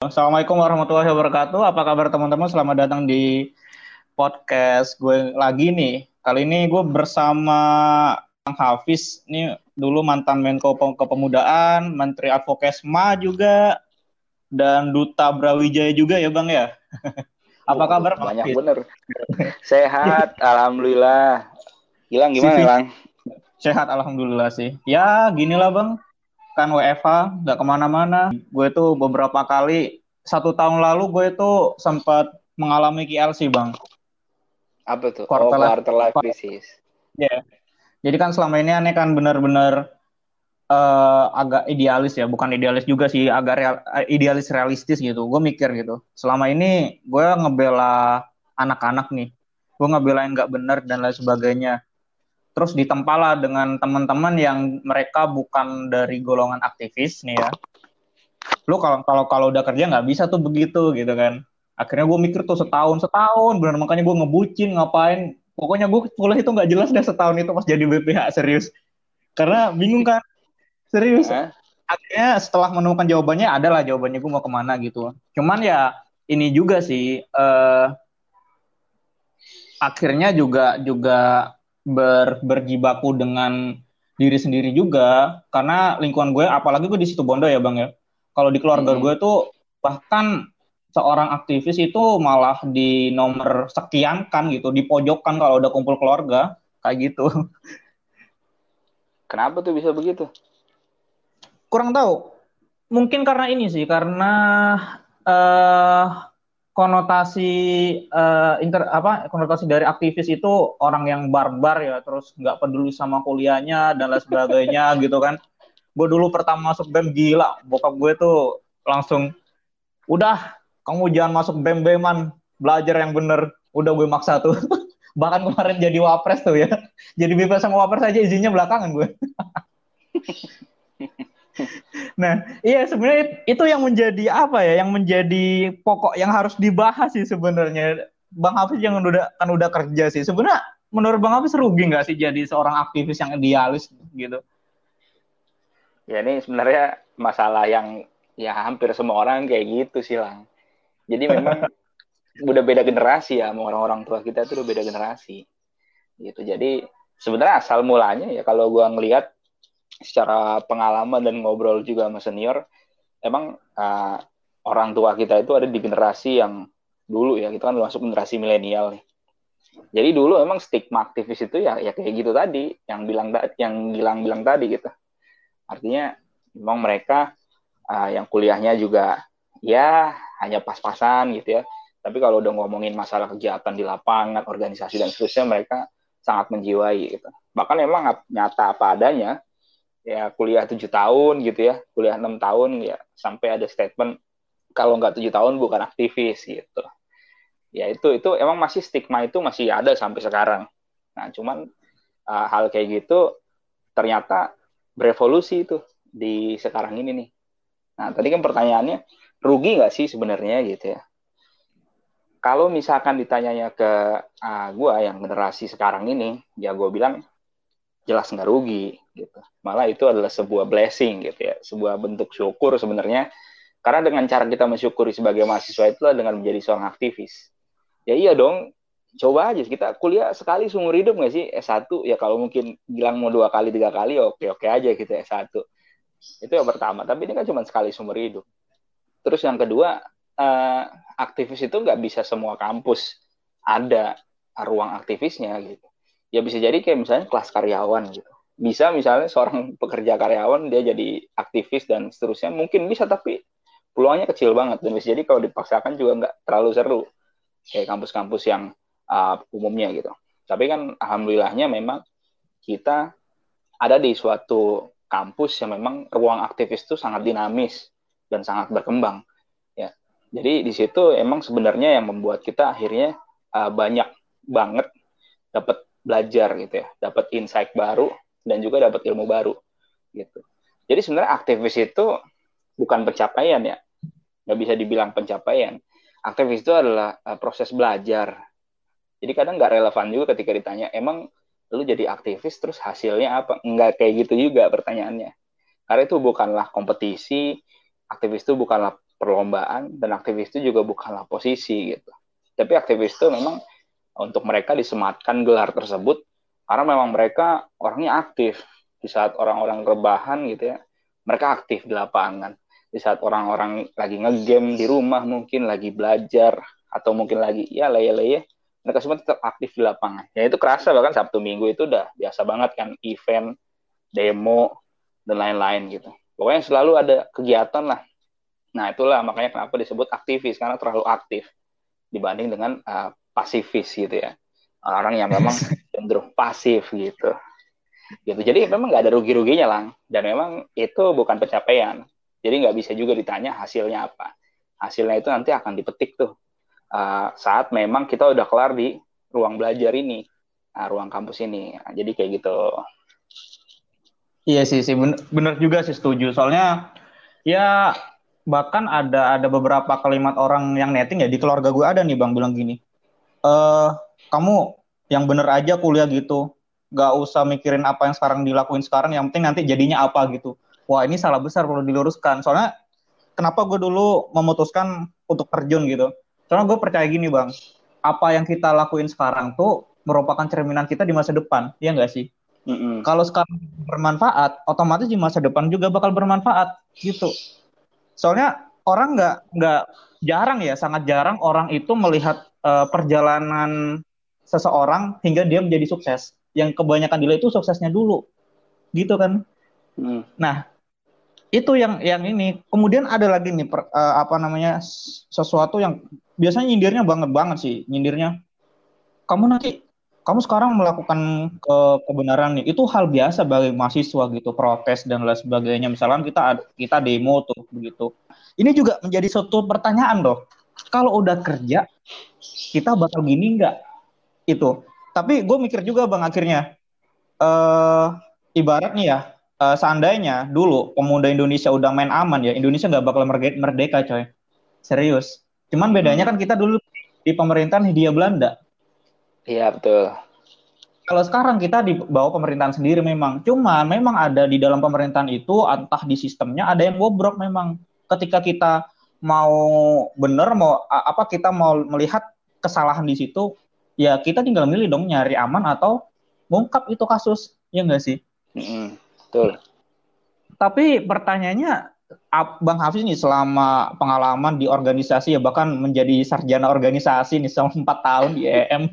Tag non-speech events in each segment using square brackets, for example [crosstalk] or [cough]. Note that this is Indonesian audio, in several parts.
Assalamualaikum warahmatullahi wabarakatuh. Apa kabar teman-teman? Selamat datang di podcast gue lagi nih. Kali ini gue bersama Bang Hafiz. Ini dulu mantan Menko Kepemudaan, Menteri Advokesma juga, dan Duta Brawijaya juga ya Bang ya. [laughs] Apa kabar Bang Banyak Hafiz? bener. Sehat, [laughs] Alhamdulillah. Hilang gimana Bang? Sehat, Alhamdulillah sih. Ya, gini lah Bang kan WFH nggak ke mana-mana. Gue tuh beberapa kali satu tahun lalu gue itu sempat mengalami KLC bang. Apa tuh? Quarter, oh, quarter life crisis ya yeah. jadi kan selama ini aneh kan benar-benar uh, agak idealis ya. Bukan idealis juga sih agak real, idealis realistis gitu. Gue mikir gitu. Selama ini gue ngebela anak-anak nih. Gue ngebela yang nggak benar dan lain sebagainya terus ditempalah dengan teman-teman yang mereka bukan dari golongan aktivis nih ya. Lu kalau kalau kalau udah kerja nggak bisa tuh begitu gitu kan. Akhirnya gue mikir tuh setahun setahun. Benar makanya gue ngebucin ngapain. Pokoknya gue kuliah itu nggak jelas deh setahun itu pas jadi BPH serius. Karena bingung kan. Serius. Eh? akhirnya setelah menemukan jawabannya adalah jawabannya gue mau ke mana gitu. Cuman ya ini juga sih uh, akhirnya juga juga ber, berjibaku dengan diri sendiri juga karena lingkungan gue apalagi gue di situ Bondo ya bang ya. Kalau di keluarga hmm. gue tuh bahkan seorang aktivis itu malah di nomor sekian kan gitu di pojokan kalau udah kumpul keluarga kayak gitu. Kenapa tuh bisa begitu? Kurang tahu. Mungkin karena ini sih karena uh, konotasi uh, inter apa konotasi dari aktivis itu orang yang barbar ya terus nggak peduli sama kuliahnya dan lain sebagainya [laughs] gitu kan. Gue dulu pertama masuk bem gila bokap gue tuh langsung udah kamu jangan masuk bem beman belajar yang bener. Udah gue maksa tuh. [laughs] Bahkan kemarin jadi wapres tuh ya. [laughs] Jadi bebas sama wapres aja izinnya belakangan gue nah, iya sebenarnya itu yang menjadi apa ya? Yang menjadi pokok yang harus dibahas sih sebenarnya. Bang Hafiz yang udah kan udah kerja sih. Sebenarnya menurut Bang Hafiz rugi nggak sih jadi seorang aktivis yang idealis gitu? Ya ini sebenarnya masalah yang ya hampir semua orang kayak gitu sih lang. Jadi memang [laughs] udah beda generasi ya, orang-orang tua kita itu udah beda generasi. Gitu. Jadi sebenarnya asal mulanya ya kalau gua ngelihat secara pengalaman dan ngobrol juga sama senior, emang uh, orang tua kita itu ada di generasi yang dulu ya, kita kan masuk generasi milenial nih. Jadi dulu emang stigma aktivis itu ya ya kayak gitu tadi, yang bilang yang bilang-bilang tadi gitu. Artinya memang mereka uh, yang kuliahnya juga ya hanya pas-pasan gitu ya. Tapi kalau udah ngomongin masalah kegiatan di lapangan, organisasi dan seterusnya mereka sangat menjiwai gitu. Bahkan emang nyata apa adanya ya kuliah tujuh tahun gitu ya kuliah enam tahun ya sampai ada statement kalau nggak tujuh tahun bukan aktivis gitu. Ya itu itu emang masih stigma itu masih ada sampai sekarang. Nah cuman uh, hal kayak gitu ternyata berevolusi itu di sekarang ini nih. Nah tadi kan pertanyaannya rugi nggak sih sebenarnya gitu ya? Kalau misalkan ditanyanya ke uh, ah, gue yang generasi sekarang ini ya gue bilang jelas nggak rugi gitu. Malah itu adalah sebuah blessing gitu ya, sebuah bentuk syukur sebenarnya. Karena dengan cara kita mensyukuri sebagai mahasiswa itu dengan menjadi seorang aktivis. Ya iya dong, coba aja. Kita kuliah sekali seumur hidup nggak sih? S1 ya kalau mungkin bilang mau dua kali tiga kali oke oke aja gitu S1 itu yang pertama. Tapi ini kan cuma sekali seumur hidup. Terus yang kedua uh, aktivis itu nggak bisa semua kampus ada ruang aktivisnya gitu ya bisa jadi kayak misalnya kelas karyawan gitu. Bisa misalnya seorang [laughs] pekerja karyawan dia jadi aktivis dan seterusnya. Mungkin bisa tapi peluangnya kecil banget. Dan bisa jadi kalau dipaksakan juga nggak terlalu seru. Kayak kampus-kampus yang uh, umumnya gitu. Tapi kan alhamdulillahnya memang kita ada di suatu kampus yang memang ruang aktivis itu sangat dinamis dan sangat berkembang ya. Jadi di situ emang sebenarnya yang membuat kita akhirnya uh, banyak banget dapat belajar gitu ya, dapat insight baru dan juga dapat ilmu baru gitu. Jadi sebenarnya aktivis itu bukan pencapaian ya, nggak bisa dibilang pencapaian. Aktivis itu adalah uh, proses belajar. Jadi kadang nggak relevan juga ketika ditanya, emang lu jadi aktivis terus hasilnya apa? Nggak kayak gitu juga pertanyaannya. Karena itu bukanlah kompetisi, aktivis itu bukanlah perlombaan dan aktivis itu juga bukanlah posisi gitu. Tapi aktivis itu memang untuk mereka disematkan gelar tersebut karena memang mereka orangnya aktif. Di saat orang-orang rebahan gitu ya mereka aktif di lapangan. Di saat orang-orang lagi ngegame di rumah mungkin lagi belajar atau mungkin lagi ya leye-leye mereka semua tetap aktif di lapangan. Ya itu kerasa bahkan Sabtu Minggu itu udah biasa banget kan event demo dan lain-lain gitu. Pokoknya selalu ada kegiatan lah. Nah itulah makanya kenapa disebut aktivis karena terlalu aktif dibanding dengan uh, pasifis gitu ya. Orang yang memang [laughs] cenderung pasif gitu. Gitu. Jadi memang nggak ada rugi-ruginya lang. Dan memang itu bukan pencapaian. Jadi nggak bisa juga ditanya hasilnya apa. Hasilnya itu nanti akan dipetik tuh. Uh, saat memang kita udah kelar di ruang belajar ini. Uh, ruang kampus ini. Nah, jadi kayak gitu. Iya sih sih. Bener, bener juga sih setuju. Soalnya ya bahkan ada ada beberapa kalimat orang yang netting ya di keluarga gue ada nih bang bilang gini eh kamu yang bener aja kuliah gitu. Gak usah mikirin apa yang sekarang dilakuin sekarang yang penting nanti jadinya apa gitu. Wah ini salah besar perlu diluruskan. Soalnya kenapa gue dulu memutuskan untuk terjun gitu? Soalnya gue percaya gini bang. Apa yang kita lakuin sekarang tuh merupakan cerminan kita di masa depan ya enggak sih? Mm-hmm. kalau sekarang bermanfaat otomatis di masa depan juga bakal bermanfaat gitu. Soalnya orang nggak nggak jarang ya sangat jarang orang itu melihat uh, perjalanan seseorang hingga dia menjadi sukses. Yang kebanyakan dilihat itu suksesnya dulu. Gitu kan? Hmm. nah itu yang yang ini. Kemudian ada lagi nih per, uh, apa namanya sesuatu yang biasanya nyindirnya banget banget sih nyindirnya. Kamu nanti kamu sekarang melakukan ke kebenaran nih itu hal biasa bagi mahasiswa gitu protes dan lain sebagainya. Misalkan kita kita demo tuh begitu ini juga menjadi suatu pertanyaan loh kalau udah kerja kita bakal gini nggak? Itu. Tapi gue mikir juga bang akhirnya. Uh, ibarat nih ya uh, seandainya dulu pemuda Indonesia udah main aman ya Indonesia nggak bakal merdeka coy. Serius. Cuman bedanya kan kita dulu di pemerintahan Hindia Belanda. Iya betul. Kalau sekarang kita di bawah pemerintahan sendiri memang. Cuman memang ada di dalam pemerintahan itu entah di sistemnya ada yang bobrok memang ketika kita mau bener mau apa kita mau melihat kesalahan di situ ya kita tinggal milih dong nyari aman atau mengungkap itu kasus ya enggak sih? Mm betul. Tapi pertanyaannya Bang Hafiz nih selama pengalaman di organisasi ya bahkan menjadi sarjana organisasi nih selama empat tahun di EM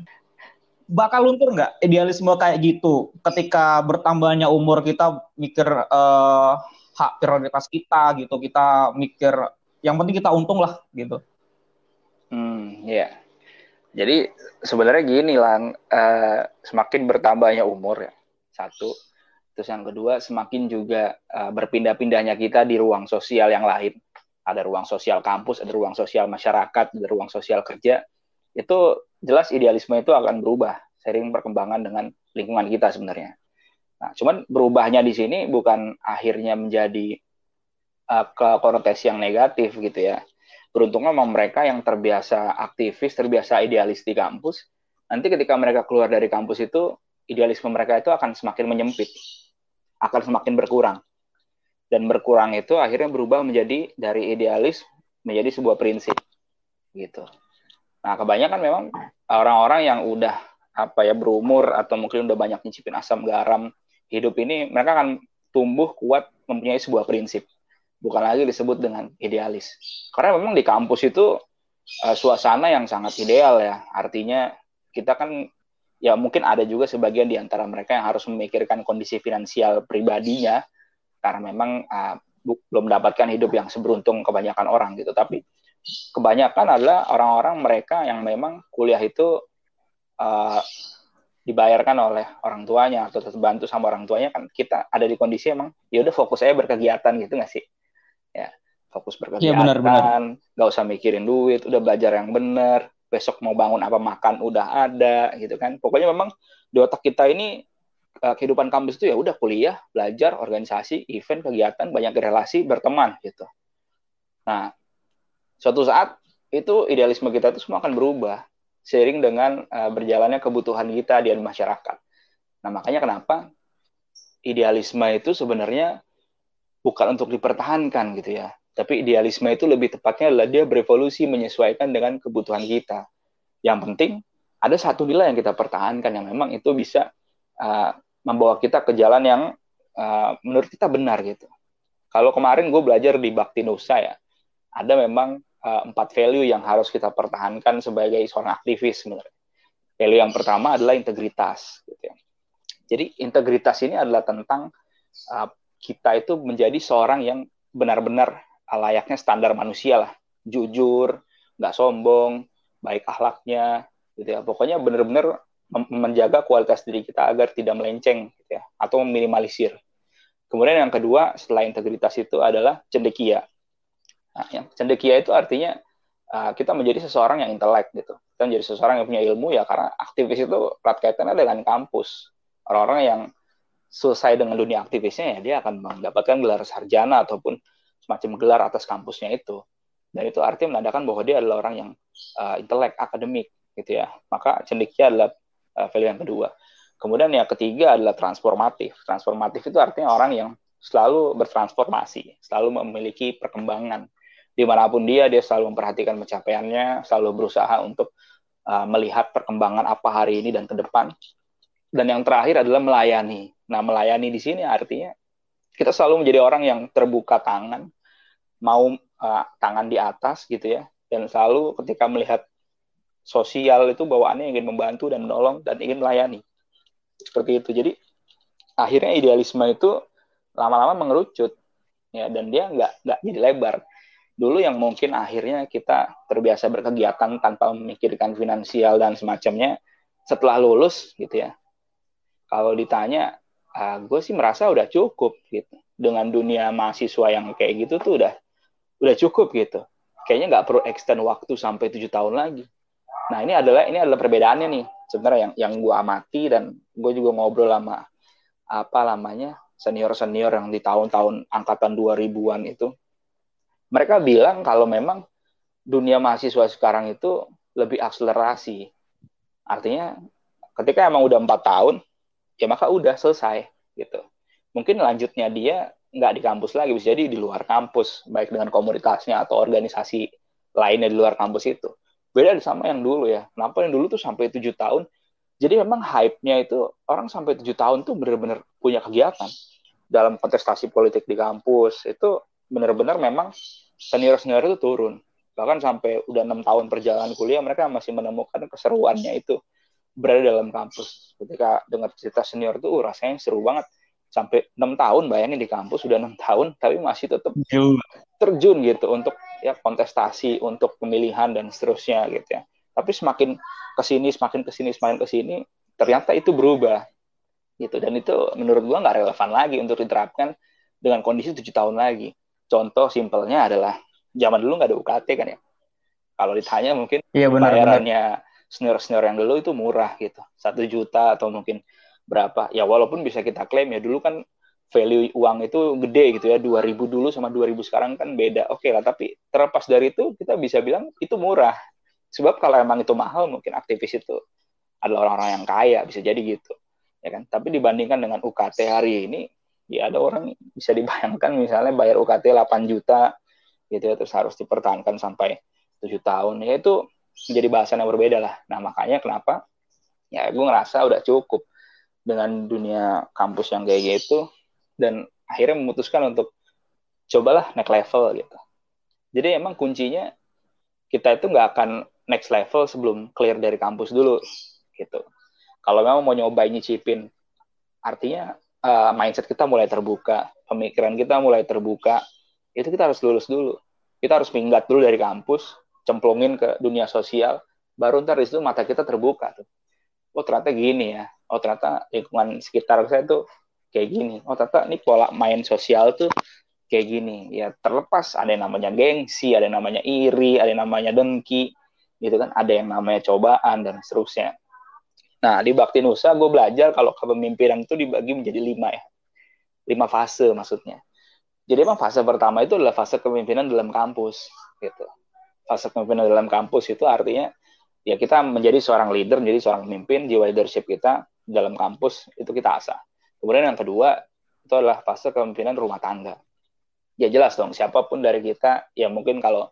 bakal luntur nggak idealisme kayak gitu? Ketika bertambahnya umur kita mikir uh, hak prioritas kita gitu kita mikir yang penting kita untung lah gitu hmm ya yeah. Jadi sebenarnya gini lah, uh, semakin bertambahnya umur ya satu, terus yang kedua semakin juga uh, berpindah-pindahnya kita di ruang sosial yang lain. Ada ruang sosial kampus, ada ruang sosial masyarakat, ada ruang sosial kerja. Itu jelas idealisme itu akan berubah sering perkembangan dengan lingkungan kita sebenarnya. Nah, cuman berubahnya di sini bukan akhirnya menjadi uh, ke konotasi yang negatif gitu ya beruntungnya memang mereka yang terbiasa aktivis, terbiasa idealis di kampus, nanti ketika mereka keluar dari kampus itu, idealisme mereka itu akan semakin menyempit, akan semakin berkurang. Dan berkurang itu akhirnya berubah menjadi dari idealis menjadi sebuah prinsip. Gitu. Nah, kebanyakan memang orang-orang yang udah apa ya berumur atau mungkin udah banyak nyicipin asam garam hidup ini, mereka akan tumbuh kuat mempunyai sebuah prinsip bukan lagi disebut dengan idealis. Karena memang di kampus itu uh, suasana yang sangat ideal ya. Artinya kita kan ya mungkin ada juga sebagian di antara mereka yang harus memikirkan kondisi finansial pribadinya karena memang uh, belum mendapatkan hidup yang seberuntung kebanyakan orang gitu. Tapi kebanyakan adalah orang-orang mereka yang memang kuliah itu uh, dibayarkan oleh orang tuanya atau terbantu sama orang tuanya kan kita ada di kondisi emang ya udah fokus aja berkegiatan gitu nggak sih ya fokus berkegiatan, ya, benar, benar. gak usah mikirin duit, udah belajar yang benar, besok mau bangun apa makan udah ada gitu kan. Pokoknya memang di otak kita ini uh, kehidupan kampus itu ya udah kuliah, belajar, organisasi, event, kegiatan, banyak relasi, berteman gitu. Nah, suatu saat itu idealisme kita itu semua akan berubah seiring dengan uh, berjalannya kebutuhan kita di masyarakat. Nah, makanya kenapa idealisme itu sebenarnya bukan untuk dipertahankan gitu ya, Tapi idealisme itu lebih tepatnya adalah dia berevolusi menyesuaikan dengan kebutuhan kita. Yang penting ada satu nilai yang kita pertahankan yang memang itu bisa uh, membawa kita ke jalan yang uh, menurut kita benar gitu. Kalau kemarin gue belajar di Bakti Nusa ya, ada memang uh, empat value yang harus kita pertahankan sebagai seorang aktivis sebenarnya. Value yang pertama adalah integritas. Gitu ya. Jadi integritas ini adalah tentang uh, kita itu menjadi seorang yang benar-benar layaknya standar manusia lah, jujur, nggak sombong, baik akhlaknya, gitu ya. Pokoknya benar-benar menjaga kualitas diri kita agar tidak melenceng, gitu ya, atau meminimalisir. Kemudian yang kedua setelah integritas itu adalah cendekia. Nah, yang cendekia itu artinya uh, kita menjadi seseorang yang intelek gitu. Kita menjadi seseorang yang punya ilmu ya karena aktivis itu erat kaitannya dengan kampus. Orang-orang yang selesai dengan dunia aktivisnya ya dia akan mendapatkan gelar sarjana ataupun semacam gelar atas kampusnya itu. Dan itu artinya menandakan bahwa dia adalah orang yang uh, intelek, akademik gitu ya. Maka cendekia adalah uh, value yang kedua. Kemudian yang ketiga adalah transformatif. Transformatif itu artinya orang yang selalu bertransformasi, selalu memiliki perkembangan di mana pun dia dia selalu memperhatikan pencapaiannya selalu berusaha untuk uh, melihat perkembangan apa hari ini dan ke depan. Dan yang terakhir adalah melayani. Nah melayani di sini artinya kita selalu menjadi orang yang terbuka tangan mau uh, tangan di atas gitu ya. Dan selalu ketika melihat sosial itu bawaannya ingin membantu dan menolong dan ingin melayani. Seperti itu. Jadi akhirnya idealisme itu lama-lama mengerucut ya. Dan dia nggak nggak jadi lebar dulu yang mungkin akhirnya kita terbiasa berkegiatan tanpa memikirkan finansial dan semacamnya setelah lulus gitu ya. Kalau ditanya uh, gue sih merasa udah cukup gitu. Dengan dunia mahasiswa yang kayak gitu tuh udah udah cukup gitu. Kayaknya nggak perlu extend waktu sampai tujuh tahun lagi. Nah ini adalah ini adalah perbedaannya nih sebenarnya yang yang gue amati dan gue juga ngobrol sama apa namanya senior senior yang di tahun-tahun angkatan 2000-an itu mereka bilang kalau memang dunia mahasiswa sekarang itu lebih akselerasi. Artinya ketika emang udah empat tahun, ya maka udah selesai gitu. Mungkin lanjutnya dia nggak di kampus lagi, bisa jadi di luar kampus, baik dengan komunitasnya atau organisasi lainnya di luar kampus itu. Beda sama yang dulu ya. Kenapa yang dulu tuh sampai tujuh tahun? Jadi memang hype-nya itu orang sampai tujuh tahun tuh benar-benar punya kegiatan dalam kontestasi politik di kampus itu benar-benar memang senior-senior itu turun. Bahkan sampai udah enam tahun perjalanan kuliah, mereka masih menemukan keseruannya itu berada dalam kampus. Ketika dengar cerita senior itu, uh, rasanya seru banget. Sampai enam tahun, bayangin di kampus sudah enam tahun, tapi masih tetap terjun gitu untuk ya kontestasi, untuk pemilihan dan seterusnya gitu ya. Tapi semakin ke sini, semakin ke sini, semakin ke sini, ternyata itu berubah gitu. Dan itu menurut gua nggak relevan lagi untuk diterapkan dengan kondisi tujuh tahun lagi contoh simpelnya adalah zaman dulu nggak ada UKT kan ya. Kalau ditanya mungkin iya, benar, bayarannya senior-senior yang dulu itu murah gitu. Satu juta atau mungkin berapa. Ya walaupun bisa kita klaim ya dulu kan value uang itu gede gitu ya. 2000 dulu sama 2000 sekarang kan beda. Oke lah tapi terlepas dari itu kita bisa bilang itu murah. Sebab kalau emang itu mahal mungkin aktivis itu adalah orang-orang yang kaya bisa jadi gitu. Ya kan? Tapi dibandingkan dengan UKT hari ini ya ada orang bisa dibayangkan misalnya bayar UKT 8 juta gitu ya terus harus dipertahankan sampai 7 tahun. Ya itu menjadi bahasan yang berbeda lah. Nah makanya kenapa? Ya gue ngerasa udah cukup dengan dunia kampus yang kayak gitu dan akhirnya memutuskan untuk cobalah next level gitu. Jadi emang kuncinya kita itu nggak akan next level sebelum clear dari kampus dulu gitu. Kalau memang mau nyobain nyicipin artinya uh, mindset kita mulai terbuka, pemikiran kita mulai terbuka, itu kita harus lulus dulu. Kita harus minggat dulu dari kampus, cemplungin ke dunia sosial, baru ntar itu mata kita terbuka tuh. Oh ternyata gini ya, oh ternyata lingkungan sekitar saya tuh kayak gini. Oh ternyata ini pola main sosial tuh kayak gini. Ya terlepas ada yang namanya gengsi, ada yang namanya iri, ada yang namanya dengki, gitu kan. Ada yang namanya cobaan dan seterusnya. Nah, di Bakti Nusa gue belajar kalau kepemimpinan itu dibagi menjadi lima ya. Lima fase maksudnya. Jadi emang fase pertama itu adalah fase kepemimpinan dalam kampus. gitu. Fase kepemimpinan dalam kampus itu artinya ya kita menjadi seorang leader, menjadi seorang pemimpin, jiwa leadership kita dalam kampus itu kita asah. Kemudian yang kedua itu adalah fase kepemimpinan rumah tangga. ya jelas dong siapa pun dari kita ya mungkin kalau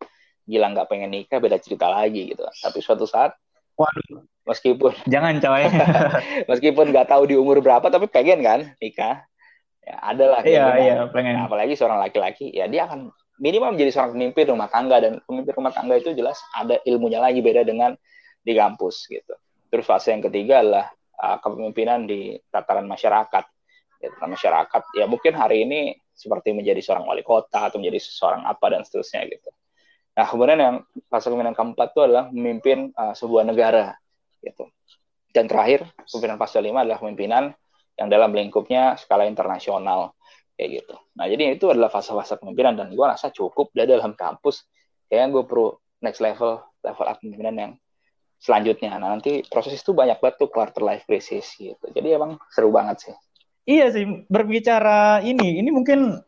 Gilang nggak pengen nikah beda cerita lagi gitu tapi suatu saat Waduh. meskipun. Jangan coy. [laughs] Meskipun nggak tahu di umur berapa tapi pengen kan nikah ya ada lah iya iya pengen. Nah, apalagi seorang laki-laki ya dia akan minimal menjadi seorang pemimpin rumah tangga dan pemimpin rumah tangga itu jelas ada ilmunya lagi beda dengan di kampus gitu. Terus fase yang ketiga adalah uh, kepemimpinan di tataran masyarakat. Ya, tataran masyarakat ya mungkin hari ini seperti menjadi seorang wali kota atau menjadi seorang apa dan seterusnya gitu Nah, kemudian yang fase kepemimpinan keempat itu adalah memimpin uh, sebuah negara, gitu. Dan terakhir, kepemimpinan fase lima adalah kepemimpinan yang dalam lingkupnya skala internasional, kayak gitu. Nah, jadi itu adalah fase-fase kepemimpinan dan gue rasa cukup dari dalam kampus. Kayaknya gue perlu next level, level kepemimpinan yang selanjutnya. Nah, nanti proses itu banyak banget tuh quarter life crisis gitu. Jadi emang seru banget sih. Iya sih, berbicara ini, ini mungkin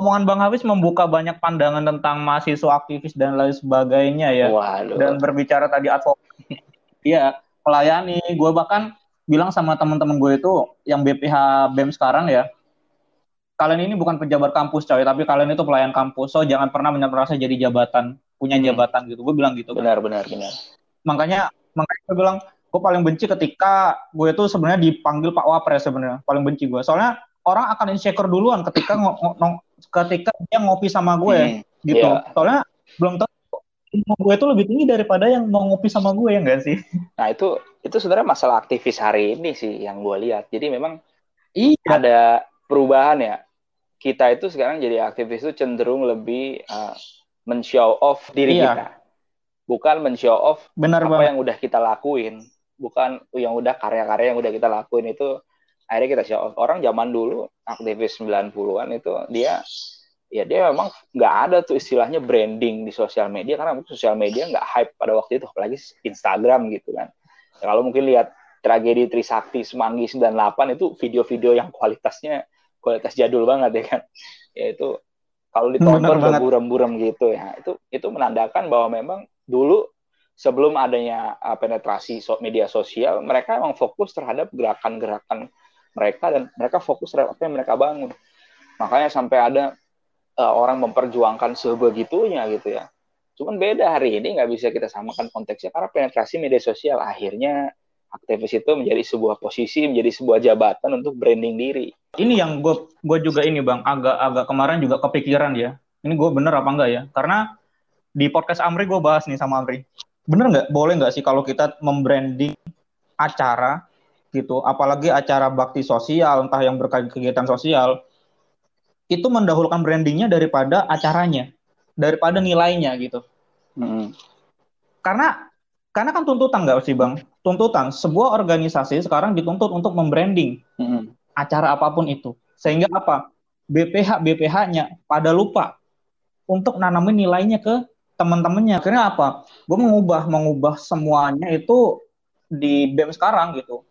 omongan Bang Hafiz membuka banyak pandangan tentang mahasiswa aktivis dan lain sebagainya ya. Waduh. Dan berbicara tadi advokasi. [laughs] Iya, melayani. Gue bahkan bilang sama teman-teman gue itu yang BPH BEM sekarang ya. Kalian ini bukan pejabat kampus coy, tapi kalian itu pelayan kampus. So jangan pernah merasa jadi jabatan, punya hmm. jabatan gitu. Gue bilang gitu. Benar, benar, benar. Makanya makanya gue bilang gue paling benci ketika gue itu sebenarnya dipanggil Pak Wapres sebenarnya paling benci gue soalnya orang akan insecure duluan ketika ng ng ketika dia ngopi sama gue hmm, gitu. Yeah. Soalnya belum tahu gue itu lebih tinggi daripada yang mau ngopi sama gue ya enggak sih? Nah itu itu sebenarnya masalah aktivis hari ini sih yang gue lihat. Jadi memang iya. ada perubahan ya. Kita itu sekarang jadi aktivis itu cenderung lebih uh, men-show off diri iya. kita. Bukan men-show off Benar apa banget. yang udah kita lakuin. Bukan yang udah karya-karya yang udah kita lakuin itu akhirnya kita off. Orang zaman dulu aktivis 90-an itu dia ya dia memang nggak ada tuh istilahnya branding di sosial media karena sosial media nggak hype pada waktu itu apalagi Instagram gitu kan. Ya, kalau mungkin lihat tragedi Trisakti Semanggi 98 itu video-video yang kualitasnya kualitas jadul banget ya kan. Ya itu kalau ditonton buram-buram gitu ya. Itu itu menandakan bahwa memang dulu sebelum adanya uh, penetrasi media sosial mereka memang fokus terhadap gerakan-gerakan mereka dan mereka fokus terhadap apa yang mereka bangun. Makanya sampai ada uh, orang memperjuangkan sebegitunya gitu ya. Cuman beda hari ini nggak bisa kita samakan konteksnya karena penetrasi media sosial akhirnya aktivis itu menjadi sebuah posisi, menjadi sebuah jabatan untuk branding diri. Ini yang gue gue juga ini bang agak-agak kemarin juga kepikiran ya. Ini gue bener apa enggak ya? Karena di podcast Amri gue bahas nih sama Amri. Bener nggak? Boleh nggak sih kalau kita membranding acara gitu. Apalagi acara bakti sosial entah yang berkait kegiatan sosial itu mendahulukan brandingnya daripada acaranya daripada nilainya gitu. Hmm. karena karena kan tuntutan nggak sih bang? Tuntutan. Sebuah organisasi sekarang dituntut untuk membranding hmm. acara apa pun itu. Sehingga apa? BPH BPH-nya pada lupa untuk nanamin nilainya ke teman-temannya. Akhirnya apa? Gue mengubah mengubah semuanya itu di BEM sekarang gitu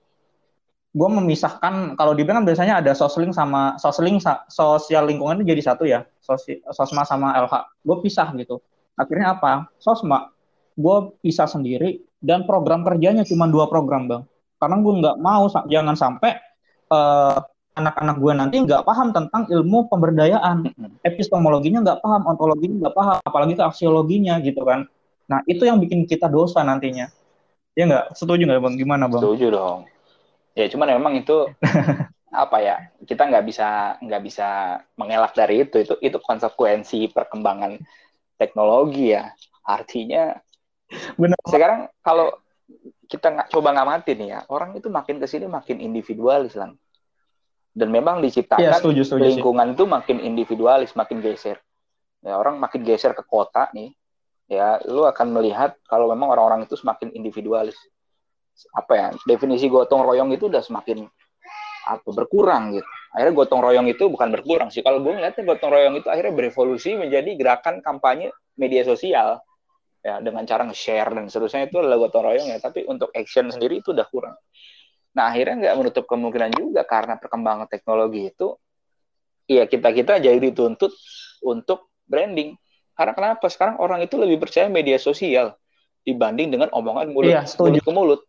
gue memisahkan kalau di kan biasanya ada sosling sama sosling sosial lingkungan itu jadi satu ya sosi, sosma sama LH gue pisah gitu. Akhirnya apa? Sosma. Gue pisah sendiri dan program kerjanya cuma dua program bang. Karena gue nggak mau jangan sampai uh, anak-anak gue nanti nggak paham tentang ilmu pemberdayaan. Epistemologinya nggak paham ontologinya nggak paham apalagi ke aksiologinya gitu kan. Nah itu yang bikin kita dosa nantinya. Ya nggak? Setuju nggak bang? Gimana bang? Setuju dong ya cuman memang itu [laughs] apa ya kita nggak bisa nggak bisa mengelak dari itu. Itu itu konsekuensi perkembangan teknologi ya. Artinya benar. sekarang kalau kita nggak coba ngamatin ya orang itu makin ke sini makin individualis lah dan memang diciptakan ya, setuju, setuju, lingkungan sih. itu makin individualis makin geser. Ya orang makin geser ke kota nih ya lu akan melihat kalau memang orang-orang itu semakin individualis apa ya definisi gotong royong itu udah semakin apa berkurang gitu. Akhirnya gotong royong itu bukan berkurang sih. Kalau gue ngeliatnya gotong royong itu akhirnya berevolusi menjadi gerakan kampanye media sosial ya dengan cara nge-share dan seterusnya itu adalah gotong royong ya. Tapi untuk action sendiri itu udah kurang. Nah akhirnya nggak menutup kemungkinan juga karena perkembangan teknologi itu, ya kita kita jadi dituntut untuk branding. Karena kenapa? Sekarang orang itu lebih percaya media sosial dibanding dengan omongan mulut, iya, mulut ke mulut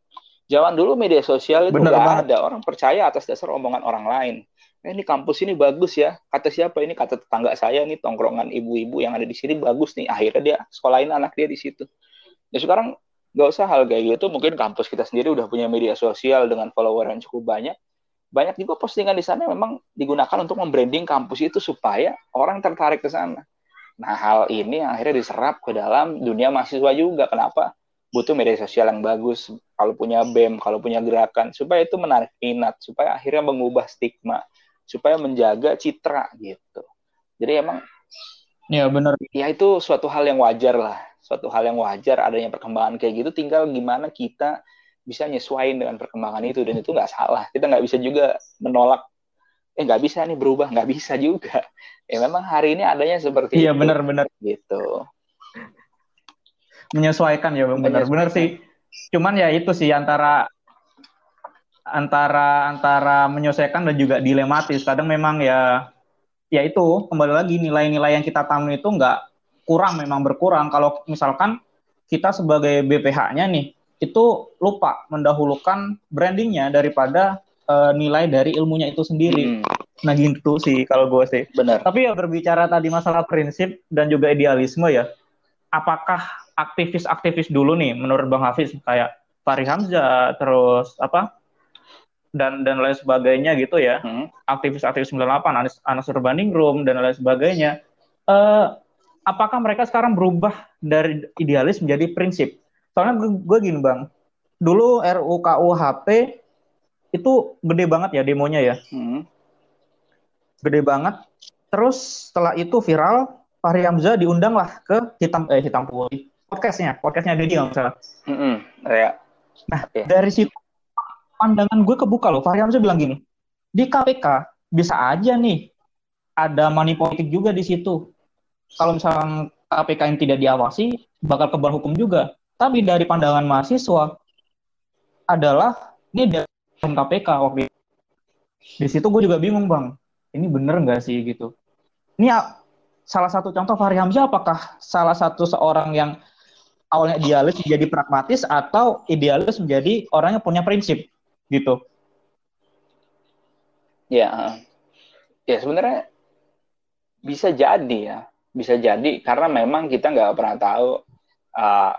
Zaman dulu media sosial itu nggak ada orang percaya atas dasar omongan orang lain. Eh, ini kampus ini bagus ya. Kata siapa ini? Kata tetangga saya nih tongkrongan ibu-ibu yang ada di sini bagus nih. Akhirnya dia sekolahin anak dia di situ. Ya sekarang nggak usah hal kayak gitu. Mungkin kampus kita sendiri udah punya media sosial dengan follower yang cukup banyak. Banyak juga postingan di sana memang digunakan untuk membranding kampus itu supaya orang tertarik ke sana. Nah hal ini akhirnya diserap ke dalam dunia mahasiswa juga. Kenapa? Butuh media sosial yang bagus kalau punya BEM kalau punya gerakan supaya itu menarik minat supaya akhirnya mengubah stigma supaya menjaga citra gitu. Jadi emang ya benar. ya itu suatu hal yang wajar lah suatu hal yang wajar adanya perkembangan kayak gitu tinggal gimana kita bisa nyesuaiin dengan perkembangan itu dan itu nggak salah. Kita nggak bisa juga menolak eh nggak bisa nih berubah. Nggak bisa juga. Ya memang hari ini adanya seperti iya benar-benar gitu menyesuaikan ya bang benar-benar sih cuman ya itu sih antara antara antara menyesuaikan dan juga dilematis kadang memang ya ya itu kembali lagi nilai-nilai yang kita tanam itu nggak kurang memang berkurang kalau misalkan kita sebagai BPH-nya nih itu lupa mendahulukan brandingnya daripada uh, nilai dari ilmunya itu sendiri. Hmm. Nah gitu sih kalau gue sih. Benar. Tapi ya berbicara tadi masalah prinsip dan juga idealisme ya, apakah aktivis-aktivis dulu nih menurut Bang Hafiz kayak Fahri Hamzah terus apa dan dan lain sebagainya gitu ya. Hmm. aktivis-aktivis 98 Anas, Anas Urbaningrum dan lain sebagainya. Uh, apakah mereka sekarang berubah dari idealis menjadi prinsip? Soalnya gue, gue gini bang. Dulu RUKUHP itu gede banget ya demonya ya. Hmm. gede banget. Terus setelah itu viral Fahri Hamzah diundang lah ke hitam eh hitam putih podcastnya, podcastnya Deddy nggak salah. Mm -hmm. ya. Nah, okay. dari situ pandangan gue kebuka loh. Fahri Hamzah bilang gini, di KPK bisa aja nih ada money politik juga di situ. Kalau misalnya KPK yang tidak diawasi, bakal kebar hukum juga. Tapi dari pandangan mahasiswa adalah ini dari KPK waktu itu. Di situ gue juga bingung bang, ini bener nggak sih gitu? Ini salah satu contoh Fahri Hamzah apakah salah satu seorang yang awalnya idealis menjadi pragmatis atau idealis menjadi orang yang punya prinsip gitu. Ya ya sebenarnya bisa jadi ya. Bisa jadi karena memang kita nggak pernah tahu uh,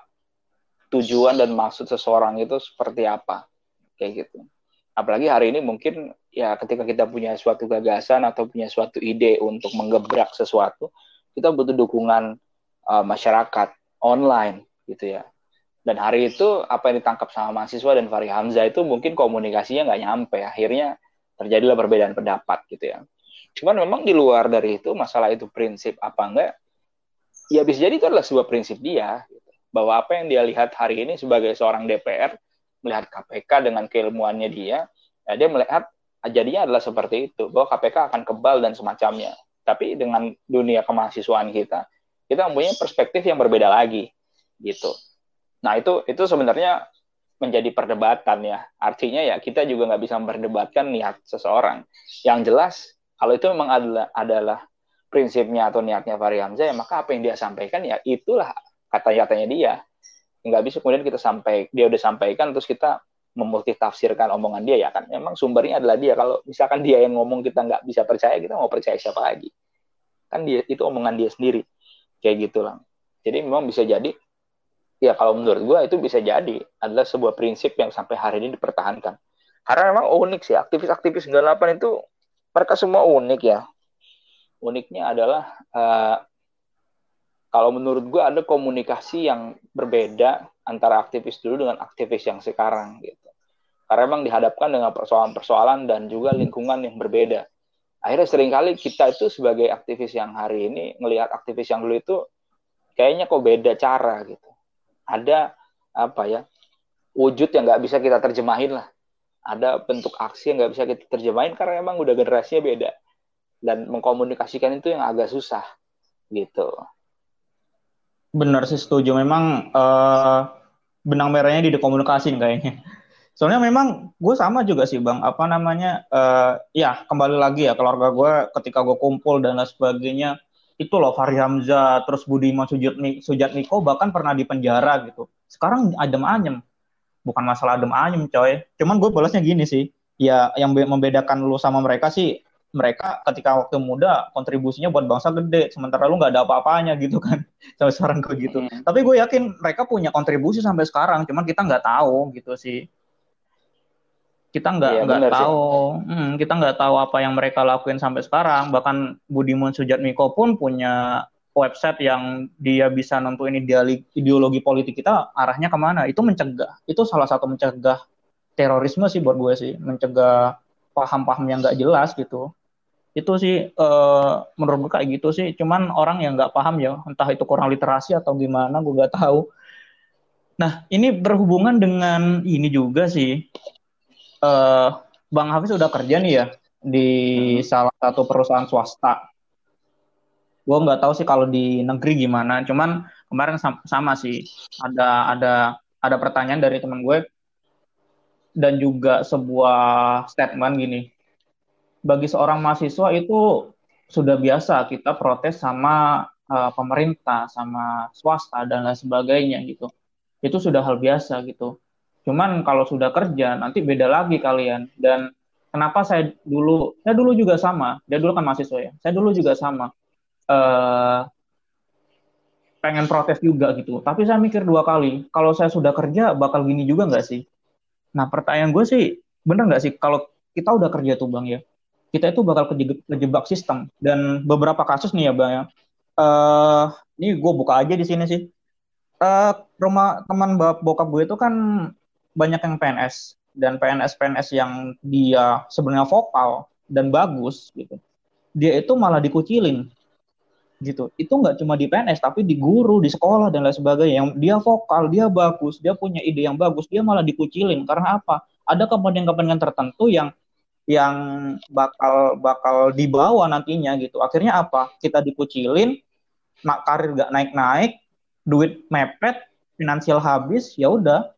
tujuan dan maksud seseorang itu seperti apa kayak gitu. Apalagi hari ini mungkin ya ketika kita punya suatu gagasan atau punya suatu ide untuk menggebrak sesuatu kita butuh dukungan uh, masyarakat online gitu ya. Dan hari itu apa yang ditangkap sama mahasiswa dan Fahri Hamzah itu mungkin komunikasinya nggak nyampe. Akhirnya terjadilah perbedaan pendapat gitu ya. Cuman memang di luar dari itu masalah itu prinsip apa enggak, ya bisa jadi itu adalah sebuah prinsip dia. Gitu. Bahwa apa yang dia lihat hari ini sebagai seorang DPR, melihat KPK dengan keilmuannya dia, ya dia melihat jadinya adalah seperti itu. Bahwa KPK akan kebal dan semacamnya. Tapi dengan dunia kemahasiswaan kita, kita mempunyai perspektif yang berbeda lagi gitu. Nah itu itu sebenarnya menjadi perdebatan ya. Artinya ya kita juga nggak bisa memperdebatkan niat seseorang. Yang jelas kalau itu memang adalah adalah prinsipnya atau niatnya Hamzah ya maka apa yang dia sampaikan ya itulah kata-katanya dia. Nggak bisa kemudian kita sampai dia udah sampaikan terus kita memultitafsirkan omongan dia ya kan. Memang sumbernya adalah dia. Kalau misalkan dia yang ngomong kita nggak bisa percaya kita mau percaya siapa lagi? Kan dia itu omongan dia sendiri kayak gitu lah. Jadi memang bisa jadi ya kalau menurut gue itu bisa jadi adalah sebuah prinsip yang sampai hari ini dipertahankan. Karena memang unik sih, aktivis-aktivis 98 itu mereka semua unik ya. Uniknya adalah uh, kalau menurut gue ada komunikasi yang berbeda antara aktivis dulu dengan aktivis yang sekarang gitu. Karena memang dihadapkan dengan persoalan-persoalan dan juga lingkungan yang berbeda. Akhirnya sering kali kita itu sebagai aktivis yang hari ini melihat aktivis yang dulu itu kayaknya kok beda cara gitu ada apa ya wujud yang nggak bisa kita terjemahin lah. Ada bentuk aksi yang nggak bisa kita terjemahin karena emang udah generasinya beda. Dan mengkomunikasikan itu yang agak susah gitu. Benar sih setuju. Memang uh, benang merahnya di komunikasi kayaknya. Soalnya memang gue sama juga sih bang. Apa namanya uh, ya kembali lagi ya keluarga gue ketika gue kumpul dan lain sebagainya itu loh Fahri Hamzah, terus Budiman Sujatmiko bahkan pernah di penjara gitu. Sekarang adem ayem. bukan masalah adem ayem coy cuman gue balasnya gini sih ya yang membedakan lu sama mereka sih mereka ketika waktu muda kontribusinya buat bangsa gede sementara lu nggak ada apa-apanya gitu kan [laughs] sampai sekarang gue gitu hmm. tapi gue yakin mereka punya kontribusi sampai sekarang cuman kita nggak tahu gitu sih kita nggak iya, nggak tahu. Hmm, kita nggak tahu apa yang mereka lakuin sampai sekarang. Bahkan Budiman Sujatmiko pun punya website yang dia bisa nentuin ideologi, ideologi politik kita arahnya ke mana. Itu mencegah. Itu salah satu mencegah terorisme sih buat gue sih. Mencegah paham-paham yang nggak jelas gitu. Itu sih uh, menurut gue kayak gitu sih. Cuman orang yang nggak paham ya entah itu kurang literasi atau gimana gue nggak tahu. Nah ini berhubungan dengan ini juga sih uh, bang Hafiz sudah kerja nih ya di hmm. salah satu perusahaan swasta gue nggak tahu sih kalau di negeri gimana cuman kemarin sama, sama sih ada ada ada pertanyaan dari teman gue dan juga sebuah statement gini bagi seorang mahasiswa itu sudah biasa kita protes sama uh, pemerintah, sama swasta dan lain sebagainya gitu. Itu sudah hal biasa gitu. Cuman kalau sudah kerja nanti beda lagi kalian. Dan kenapa saya dulu, saya dulu juga sama. Dia dulu kan mahasiswa ya. Saya dulu juga sama. Uh, pengen protes juga gitu. Tapi saya mikir dua kali, kalau saya sudah kerja bakal gini juga nggak sih? Nah pertanyaan gue sih, bener nggak sih kalau kita udah kerja tuh bang ya, kita itu bakal kejebak sistem dan beberapa kasus nih ya bang ya uh, ini gue buka aja di sini sih uh, rumah teman bokap gue itu kan banyak yang PNS dan PNS PNS yang dia sebenarnya vokal dan bagus gitu dia itu malah dikucilin gitu itu nggak cuma di PNS tapi di guru di sekolah dan lain sebagainya yang dia vokal dia bagus dia punya ide yang bagus dia malah dikucilin karena apa ada kepentingan-kepentingan tertentu yang yang bakal bakal dibawa nantinya gitu. Akhirnya apa? Kita dikucilin, nak karir gak naik-naik, duit mepet, finansial habis, ya udah.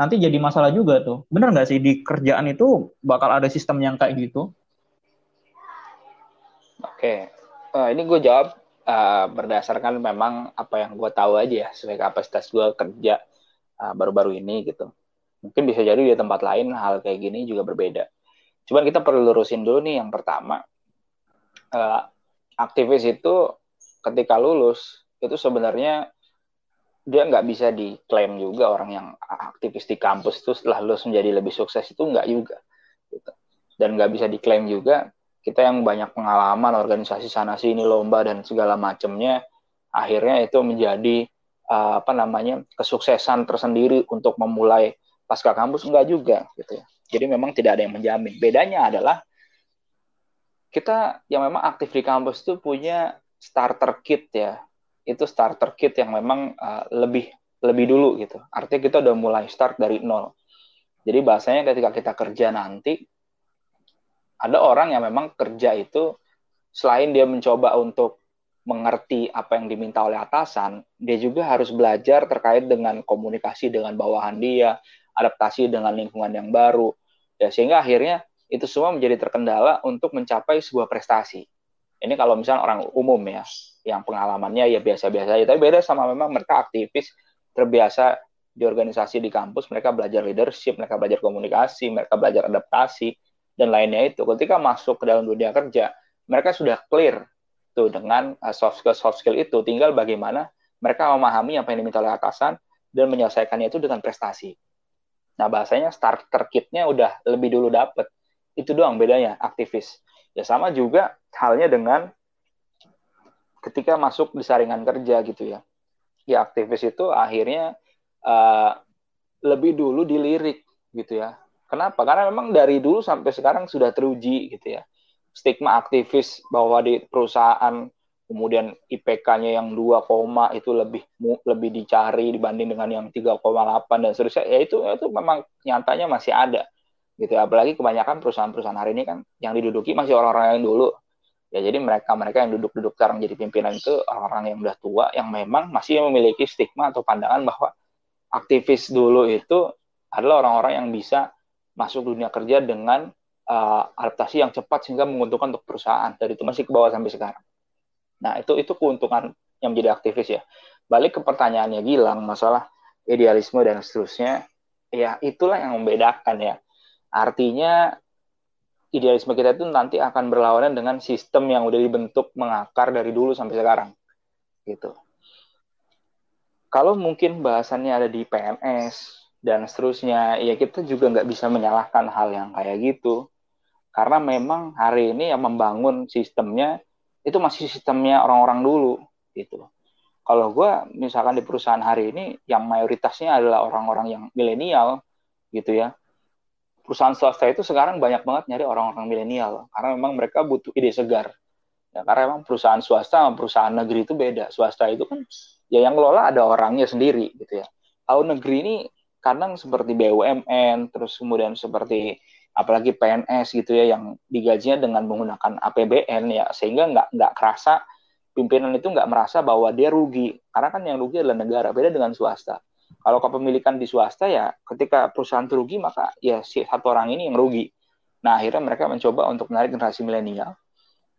Nanti jadi masalah juga tuh. Bener nggak sih di kerjaan itu bakal ada sistem yang kayak gitu? Oke, uh, ini gue jawab uh, berdasarkan memang apa yang gue tahu aja ya sebagai kapasitas gue kerja uh, baru-baru ini gitu. Mungkin bisa jadi di tempat lain hal kayak gini juga berbeda Cuman kita perlu lurusin dulu nih yang pertama. Uh, aktivis itu ketika lulus itu sebenarnya dia nggak bisa diklaim juga orang yang aktivis di kampus itu setelah lulus menjadi lebih sukses itu nggak juga gitu. dan nggak bisa diklaim juga kita yang banyak pengalaman organisasi sana sini lomba dan segala macamnya akhirnya itu menjadi uh, apa namanya kesuksesan tersendiri untuk memulai pasca kampus enggak juga gitu ya jadi memang tidak ada yang menjamin. Bedanya adalah kita yang memang aktif di kampus itu punya starter kit ya. Itu starter kit yang memang uh, lebih lebih dulu gitu. Artinya kita udah mulai start dari nol. Jadi bahasanya ketika kita kerja nanti ada orang yang memang kerja itu selain dia mencoba untuk mengerti apa yang diminta oleh atasan, dia juga harus belajar terkait dengan komunikasi dengan bawahan dia, adaptasi dengan lingkungan yang baru, ya sehingga akhirnya itu semua menjadi terkendala untuk mencapai sebuah prestasi. Ini kalau misalnya orang umum ya, yang pengalamannya ya biasa-biasa aja, tapi beda sama memang mereka aktivis terbiasa di organisasi di kampus, mereka belajar leadership, mereka belajar komunikasi, mereka belajar adaptasi dan lainnya itu. Ketika masuk ke dalam dunia kerja, mereka sudah clear tuh dengan uh, soft skill soft skill itu, tinggal bagaimana mereka memahami apa yang diminta oleh atasan dan menyelesaikannya itu dengan prestasi. Nah, bahasanya starter kitnya udah lebih dulu dapet. Itu doang bedanya aktivis. Ya sama juga halnya dengan ketika masuk di saringan kerja gitu ya. Ya aktivis itu akhirnya uh, lebih dulu dilirik gitu ya. Kenapa? Karena memang dari dulu sampai sekarang sudah teruji gitu ya. Stigma aktivis bahwa di perusahaan kemudian IPK-nya yang 2, itu lebih lebih dicari dibanding dengan yang 3,8 dan seterusnya ya itu itu memang nyatanya masih ada gitu apalagi kebanyakan perusahaan-perusahaan hari ini kan yang diduduki masih orang-orang yang dulu ya jadi mereka mereka yang duduk-duduk sekarang jadi pimpinan itu orang-orang yang udah tua yang memang masih memiliki stigma atau pandangan bahwa aktivis dulu itu adalah orang-orang yang bisa masuk dunia kerja dengan uh, adaptasi yang cepat sehingga menguntungkan untuk perusahaan dari itu masih ke bawah sampai sekarang Nah, itu itu keuntungan yang menjadi aktivis ya. Balik ke pertanyaannya Gilang masalah idealisme dan seterusnya. ya itulah yang membedakan ya artinya idealisme kita itu nanti akan berlawanan dengan sistem yang udah dibentuk mengakar dari dulu sampai sekarang gitu. Kalau mungkin bahasannya ada di PNS dan seterusnya ya kita juga nggak bisa menyalahkan hal yang kayak gitu. Karena memang hari ini yang membangun sistemnya itu masih sistemnya orang-orang dulu gitu. Kalau gue misalkan di perusahaan hari ini yang mayoritasnya adalah orang-orang yang milenial gitu ya perusahaan swasta itu sekarang banyak banget nyari orang-orang milenial. Karena memang mereka butuh ide segar. Ya karena memang perusahaan swasta sama perusahaan negeri itu beda. Swasta itu kan ya yang ngelola ada orangnya sendiri gitu ya. Kalau negeri ini kadang seperti BUMN terus kemudian seperti apalagi PNS gitu ya yang digajinya dengan menggunakan APBN ya sehingga nggak nggak kerasa pimpinan itu nggak merasa bahwa dia rugi. Karena kan yang rugi adalah negara beda dengan swasta kalau kepemilikan di swasta ya ketika perusahaan rugi maka ya si satu orang ini yang rugi. Nah akhirnya mereka mencoba untuk menarik generasi milenial.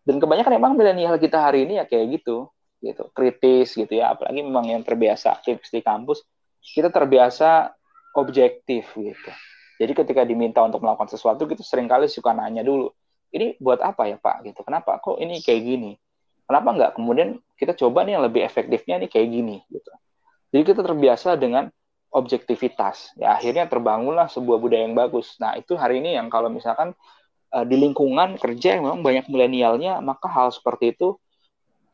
Dan kebanyakan memang milenial kita hari ini ya kayak gitu gitu. Kritis gitu ya apalagi memang yang terbiasa aktif di kampus kita terbiasa objektif gitu. Jadi ketika diminta untuk melakukan sesuatu kita sering kali suka nanya dulu ini buat apa ya pak? Gitu. Kenapa kok ini kayak gini? Kenapa nggak? Kemudian kita coba nih yang lebih efektifnya nih kayak gini gitu. Jadi kita terbiasa dengan objektivitas. Ya akhirnya terbangunlah sebuah budaya yang bagus. Nah itu hari ini yang kalau misalkan uh, di lingkungan kerja yang memang banyak milenialnya, maka hal seperti itu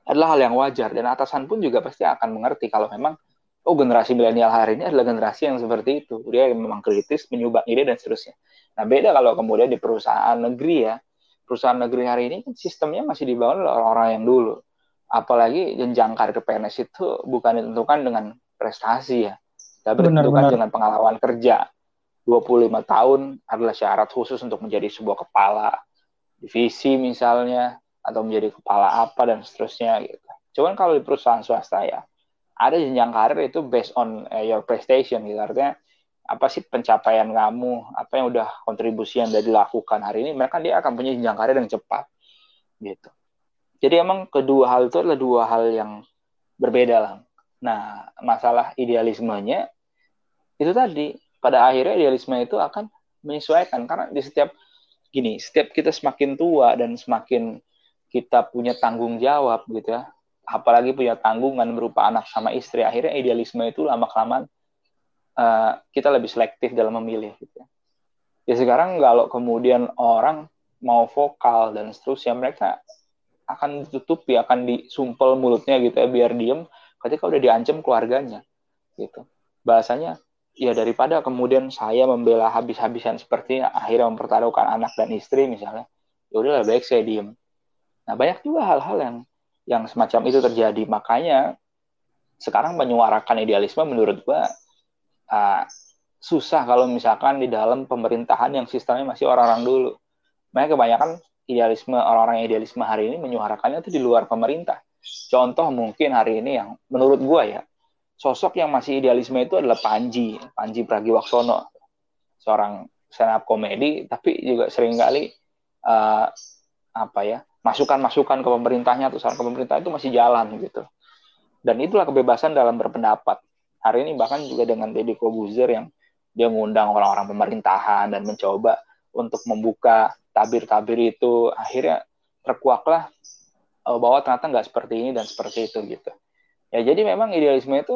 adalah hal yang wajar dan atasan pun juga pasti akan mengerti kalau memang oh generasi milenial hari ini adalah generasi yang seperti itu. Dia memang kritis, menyumbang ide dan seterusnya. Nah beda kalau kemudian di perusahaan negeri ya, perusahaan negeri hari ini kan sistemnya masih dibangun oleh orang-orang yang dulu. Apalagi jenjang karir PNS itu bukan ditentukan dengan prestasi ya, ditentukan benar. dengan pengalaman kerja. 25 tahun adalah syarat khusus untuk menjadi sebuah kepala divisi misalnya atau menjadi kepala apa dan seterusnya gitu. Cuman kalau di perusahaan swasta ya ada jenjang karir itu based on uh, your prestation gitu artinya apa sih pencapaian kamu, apa yang udah kontribusi yang udah dilakukan hari ini, mereka dia akan punya jenjang karir yang cepat, gitu. Jadi emang kedua hal itu adalah dua hal yang berbeda lah. Nah, masalah idealismenya itu tadi pada akhirnya idealisme itu akan menyesuaikan karena di setiap gini, setiap kita semakin tua dan semakin kita punya tanggung jawab gitu ya, apalagi punya tanggungan berupa anak sama istri, akhirnya idealisme itu lama kelamaan uh, kita lebih selektif dalam memilih gitu ya. Ya sekarang kalau kemudian orang mau vokal dan seterusnya mereka akan ditutupi, akan disumpel mulutnya gitu ya biar diem ketika udah diancam keluarganya gitu. Bahasanya ya daripada kemudian saya membela habis-habisan seperti akhirnya mempertaruhkan anak dan istri misalnya, ya udah baik saya diem. Nah banyak juga hal-hal yang yang semacam itu terjadi. Makanya sekarang menyuarakan idealisme menurut gua uh, susah kalau misalkan di dalam pemerintahan yang sistemnya masih orang-orang dulu. Mereka kebanyakan idealisme orang-orang idealisme hari ini menyuarakannya itu di luar pemerintah. Contoh mungkin hari ini yang menurut gua ya sosok yang masih idealisme itu adalah Panji, Panji Pragiwaksono, seorang stand up komedi tapi juga sering kali uh, apa ya masukan-masukan ke pemerintahnya atau saran ke pemerintah itu masih jalan gitu. Dan itulah kebebasan dalam berpendapat hari ini bahkan juga dengan Deddy Kobuzer yang dia mengundang orang-orang pemerintahan dan mencoba untuk membuka tabir-tabir itu akhirnya terkuaklah uh, bahwa ternyata nggak seperti ini dan seperti itu gitu ya jadi memang idealisme itu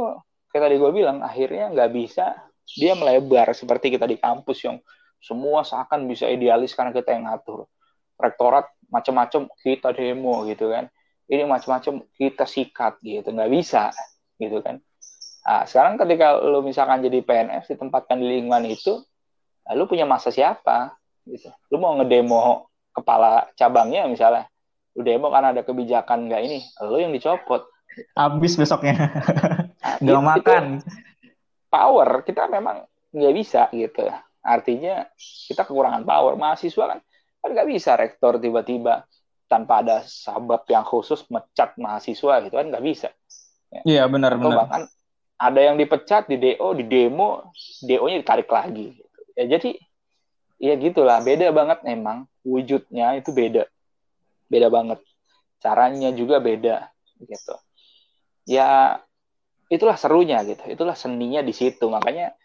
kayak tadi gue bilang akhirnya nggak bisa dia melebar seperti kita di kampus yang semua seakan bisa idealis karena kita yang ngatur rektorat macam-macam kita demo gitu kan ini macam-macam kita sikat gitu nggak bisa gitu kan Nah, sekarang ketika lu misalkan jadi PNS ditempatkan di lingkungan itu, lu punya masa siapa? Gitu. Lu mau ngedemo kepala cabangnya misalnya, lu demo karena ada kebijakan nggak ini, lu yang dicopot. Habis besoknya. nggak makan. Power kita memang nggak bisa gitu. Artinya kita kekurangan power. Mahasiswa kan kan nggak bisa rektor tiba-tiba tanpa ada sabab yang khusus mecat mahasiswa gitu kan nggak bisa. Iya benar Atau benar. Bahkan ada yang dipecat di DO di demo DO-nya ditarik lagi ya jadi ya gitulah beda banget memang wujudnya itu beda beda banget. Caranya juga beda gitu. Ya itulah serunya gitu. Itulah seninya di situ. Makanya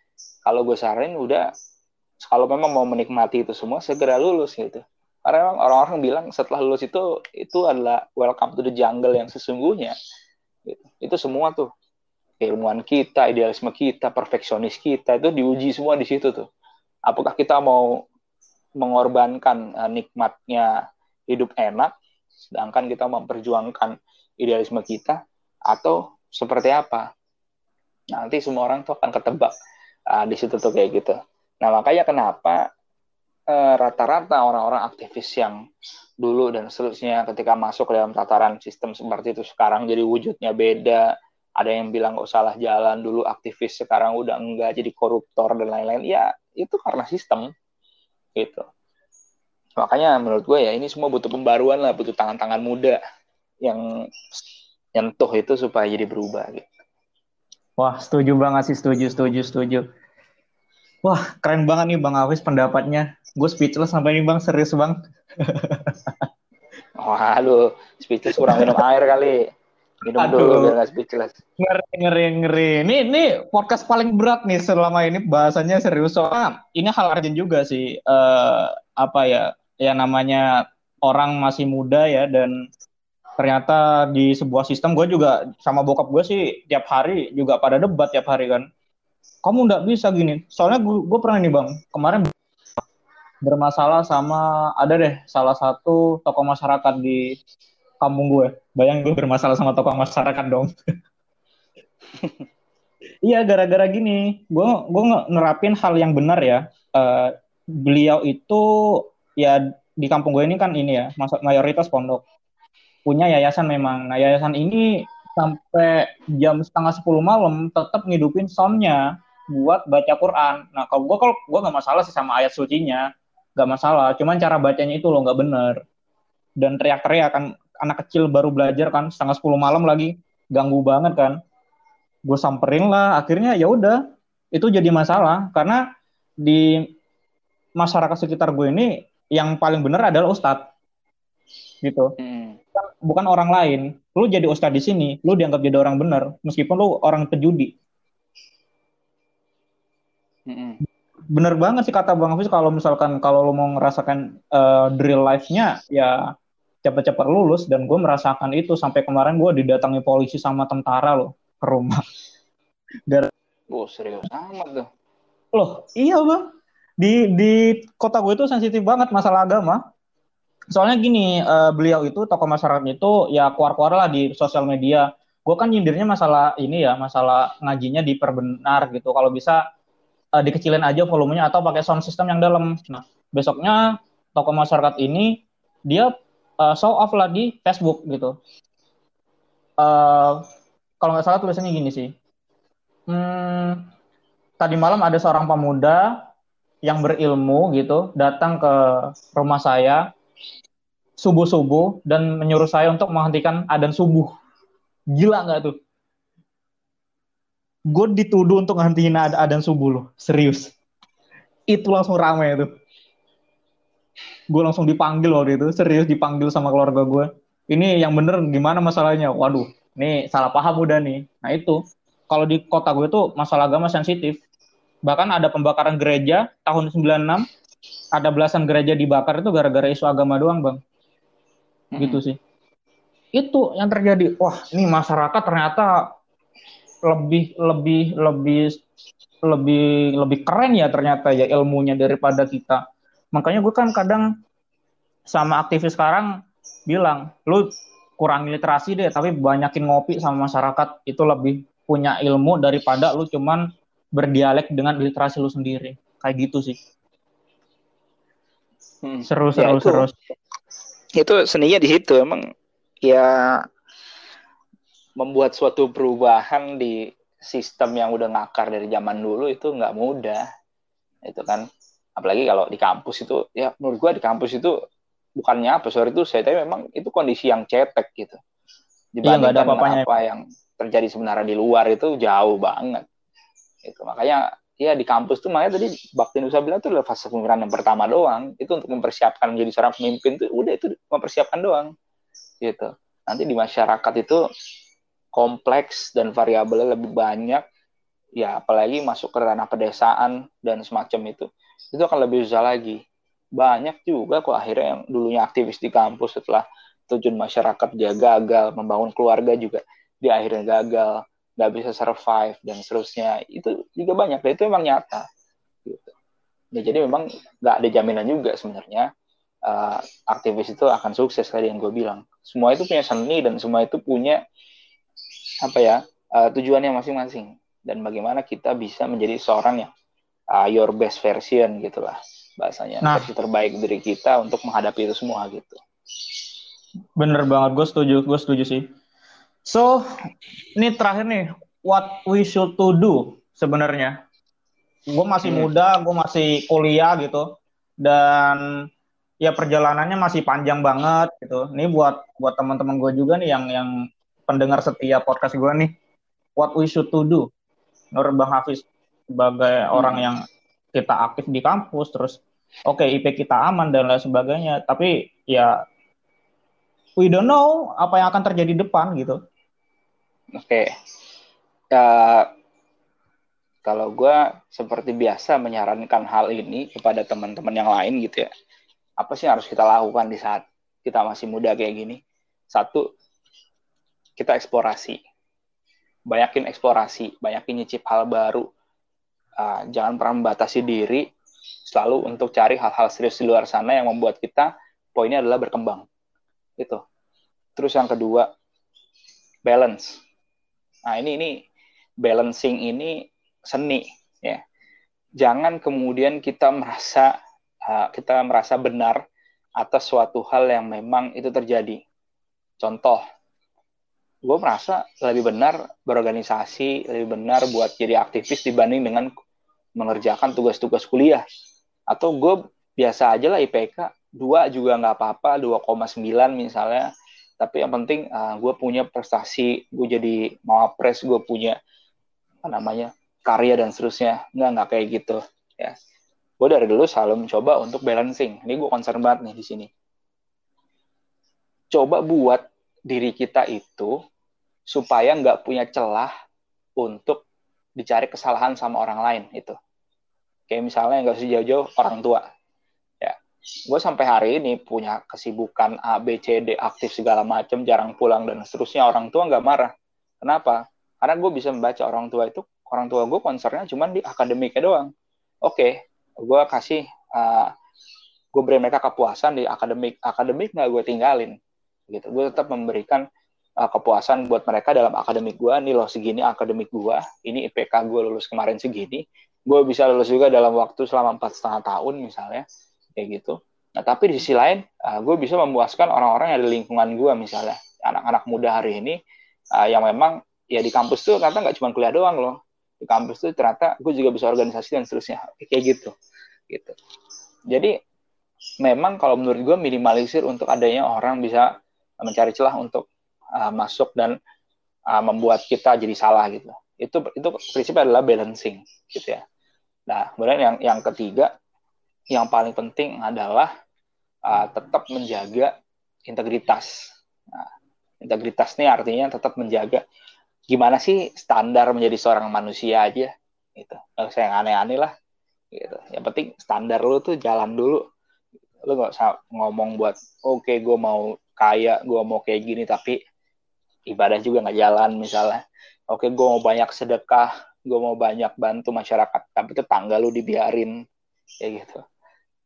kalau gue saranin udah kalau memang mau menikmati itu semua segera lulus gitu. Karena memang orang-orang bilang setelah lulus itu itu adalah welcome to the jungle yang sesungguhnya gitu. itu semua tuh. Keilmuan kita idealisme kita perfeksionis kita itu diuji semua di situ tuh. Apakah kita mau mengorbankan uh, nikmatnya hidup enak sedangkan kita memperjuangkan idealisme kita atau seperti apa? Nanti semua orang tuh akan ketebak uh, di situ tuh kayak gitu. Nah makanya kenapa uh, rata-rata orang-orang aktivis yang dulu dan seterusnya ketika masuk ke dalam tataran sistem seperti itu sekarang jadi wujudnya beda. Ada yang bilang kok salah jalan dulu aktivis sekarang udah enggak jadi koruptor dan lain-lain. Ya itu karena sistem gitu makanya menurut gue ya ini semua butuh pembaruan lah butuh tangan-tangan muda yang nyentuh itu supaya jadi berubah gitu. Wah setuju banget sih setuju setuju setuju. Wah keren banget nih bang Awis pendapatnya. Gue speechless sampai ini bang serius bang. [laughs] Wah lu speechless kurang minum air kali. Minum Aduh. dulu biar gak speechless. Ngeri ngeri ngeri. Ini ini podcast paling berat nih selama ini bahasanya serius. Soalnya ini hal urgent juga sih uh, apa ya ya namanya orang masih muda ya dan ternyata di sebuah sistem gue juga sama bokap gue sih tiap hari juga pada debat tiap hari kan. Kamu nggak bisa gini. Soalnya gue, pernah nih bang kemarin bermasalah sama ada deh salah satu tokoh masyarakat di kampung gue bayang gue bermasalah sama tokoh masyarakat dong. [laughs] Iya gara-gara gini. Gue gue nerapin hal yang benar ya. Uh, beliau itu ya di kampung gue ini kan ini ya masuk mayoritas pondok. Punya yayasan memang. Nah yayasan ini sampai jam setengah sepuluh malam tetap ngidupin soundnya buat baca Quran. Nah kalau gue kalau gue nggak masalah sih sama ayat sucinya. Nggak masalah. Cuman cara bacanya itu loh nggak bener. Dan teriak-teriak kan anak kecil baru belajar kan setengah sepuluh malam lagi. Ganggu banget kan. Gue samperin lah akhirnya ya udah. Itu jadi masalah. Karena di masyarakat sekitar gue ini yang paling benar adalah ustadz gitu hmm. bukan orang lain lu jadi ustadz di sini lu dianggap jadi orang benar meskipun lu orang pejudi hmm. bener banget sih kata bang Hafiz kalau misalkan kalau lu mau ngerasakan uh, drill life-nya ya cepat-cepat lulus dan gue merasakan itu sampai kemarin gue didatangi polisi sama tentara loh ke rumah. [laughs] Dan oh serius amat tuh. Loh, iya bang di di kota gue itu sensitif banget masalah agama. Soalnya gini, uh, beliau itu tokoh masyarakat itu ya keluar-keluar lah di sosial media. Gue kan nyindirnya masalah ini ya, masalah ngajinya diperbenar gitu. Kalau bisa uh, dikecilin aja volumenya atau pakai sound system yang dalam. Nah, besoknya tokoh masyarakat ini dia uh, show off lah di Facebook gitu. Uh, kalau nggak salah tulisannya gini sih. Hmm, tadi malam ada seorang pemuda yang berilmu gitu datang ke rumah saya subuh-subuh dan menyuruh saya untuk menghentikan adan subuh. Gila nggak tuh? Gue dituduh untuk ngehentiin ad adan subuh loh, serius. Itu langsung rame tuh. Gue langsung dipanggil waktu itu, serius dipanggil sama keluarga gue. Ini yang bener gimana masalahnya? Waduh, ini salah paham udah nih. Nah itu, kalau di kota gue tuh masalah agama sensitif bahkan ada pembakaran gereja tahun 96 ada belasan gereja dibakar itu gara-gara isu agama doang bang. Hmm. gitu sih. Itu yang terjadi. Wah ini masyarakat ternyata lebih lebih lebih lebih lebih keren ya ternyata ya ilmunya daripada kita. Makanya gue kan kadang sama aktivis sekarang bilang lu kurang literasi deh tapi banyakin ngopi sama masyarakat. Itu lebih punya ilmu daripada lu cuman berdialek dengan literasi lu sendiri. Kayak gitu sih. Hmm. seru seru ya, itu, seru. itu seninya di situ. Emang ya membuat suatu perubahan di sistem yang udah ngakar dari zaman dulu itu nggak mudah. Itu kan. Apalagi kalau di kampus itu ya menurut gua di kampus itu bukannya apa sorry itu saya tapi memang itu kondisi yang cetek gitu. Dibandingkan iya, ada apa, apa yang terjadi sebenarnya di luar itu jauh banget itu makanya ya di kampus tuh makanya tadi Bakti Nusa bilang itu adalah fase pemikiran yang pertama doang. Itu untuk mempersiapkan menjadi seorang pemimpin itu udah itu mempersiapkan doang gitu. Nanti di masyarakat itu kompleks dan variabelnya lebih banyak ya apalagi masuk ke ranah pedesaan dan semacam itu itu akan lebih susah lagi. Banyak juga kok akhirnya yang dulunya aktivis di kampus setelah tujuan masyarakat dia gagal membangun keluarga juga di akhirnya gagal nggak bisa survive dan seterusnya. Itu juga banyak dan itu memang nyata gitu. Ya, jadi memang nggak ada jaminan juga sebenarnya uh, aktivis itu akan sukses tadi yang gue bilang. Semua itu punya seni dan semua itu punya apa ya uh, tujuannya masing-masing. Dan bagaimana kita bisa menjadi seorang yang uh, your best version gitulah bahasanya. Nah. versi terbaik dari kita untuk menghadapi itu semua gitu. Bener banget gue setuju gue setuju sih so ini terakhir nih what we should to do sebenarnya. Gue masih hmm. muda gue masih kuliah gitu. Dan ya perjalanannya masih panjang banget gitu. Ini buat buat teman-teman gue juga nih yang yang pendengar setia podcast gue nih. What we should to do. Menurut bang Hafiz sebagai hmm. orang yang kita aktif di kampus terus oke okay, IP kita aman dan lain sebagainya. Tapi ya we don't know apa yang akan terjadi depan gitu oke. Okay. uh, kalau gue seperti biasa menyarankan hal ini kepada teman-teman yang lain gitu ya. Apa sih yang harus kita lakukan di saat kita masih muda kayak gini? Satu kita eksplorasi. Banyakin eksplorasi banyakin nyicip hal baru. Uh, jangan pernah membatasi diri selalu untuk cari hal-hal serius di luar sana yang membuat kita poinnya adalah berkembang. Itu terus yang kedua balance nah ini ini balancing ini seni ya. Jangan kemudian kita merasa kita merasa benar atas suatu hal yang memang itu terjadi. Contoh gue merasa lebih benar berorganisasi lebih benar buat jadi aktivis dibanding dengan mengerjakan tugas-tugas kuliah. Atau gue biasa aja lah IPK dua juga nggak apa-apa 2,9 misalnya tapi yang penting uh, ah, gue punya prestasi gue jadi mawapres gue punya apa namanya karya dan seterusnya. Nggak nggak kayak gitu. Ya. Gue dari dulu selalu mencoba untuk balancing. Ini gue concern banget nih di sini. Coba buat diri kita itu supaya nggak punya celah untuk dicari kesalahan sama orang lain itu kayak misalnya nggak usah jauh-jauh orang tua gue sampai hari ini punya kesibukan A B C D aktif segala macam jarang pulang dan seterusnya. Orang tua nggak marah. Kenapa? Karena gue bisa membaca orang tua itu orang tua gue concernnya cuma di akademiknya doang. Oke okay, gue kasih uh, gue beri mereka kepuasan di akademik akademik nggak gue tinggalin. Gitu. Gue tetap memberikan uh, kepuasan buat mereka dalam akademik gue nih loh segini akademik gue ini IPK gue lulus kemarin segini. Gue bisa lulus juga dalam waktu selama empat setengah tahun misalnya kayak gitu. Nah tapi di sisi lain uh, gue bisa memuaskan orang-orang yang di lingkungan gue misalnya. Anak-anak muda hari ini uh, yang memang ya di kampus tuh ternyata nggak cuma kuliah doang loh. Di kampus tuh ternyata gue juga bisa organisasi dan seterusnya. Kayak gitu. Gitu. Jadi memang kalau menurut gue minimalisir untuk adanya orang bisa mencari celah untuk uh, masuk dan uh, membuat kita jadi salah gitu. Itu itu prinsipnya adalah balancing gitu ya. Nah, kemudian yang yang ketiga, yang paling penting adalah uh, tetap menjaga integritas. Nah, integritas ini artinya tetap menjaga gimana sih standar menjadi seorang manusia aja, gitu. Gak usah aneh-aneh lah, gitu. Yang penting standar lu tuh jalan dulu. Lu gak usah ngomong buat, oke okay, gue mau kaya, gue mau kayak gini, tapi ibadah juga nggak jalan misalnya. Oke, okay, gue mau banyak sedekah, gue mau banyak bantu masyarakat tapi tetangga lu dibiarin kayak gitu